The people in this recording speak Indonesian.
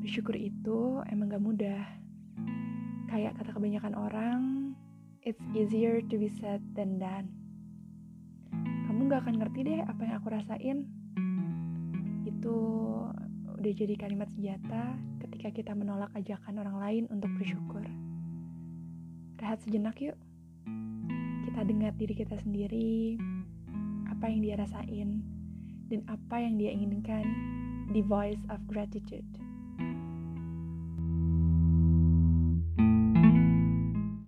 Bersyukur itu emang gak mudah. Kayak kata kebanyakan orang, it's easier to be said than done. Kamu gak akan ngerti deh apa yang aku rasain. Itu udah jadi kalimat senjata ketika kita menolak ajakan orang lain untuk bersyukur. Rehat sejenak yuk. Kita dengar diri kita sendiri, apa yang dia rasain, dan apa yang dia inginkan, the voice of gratitude.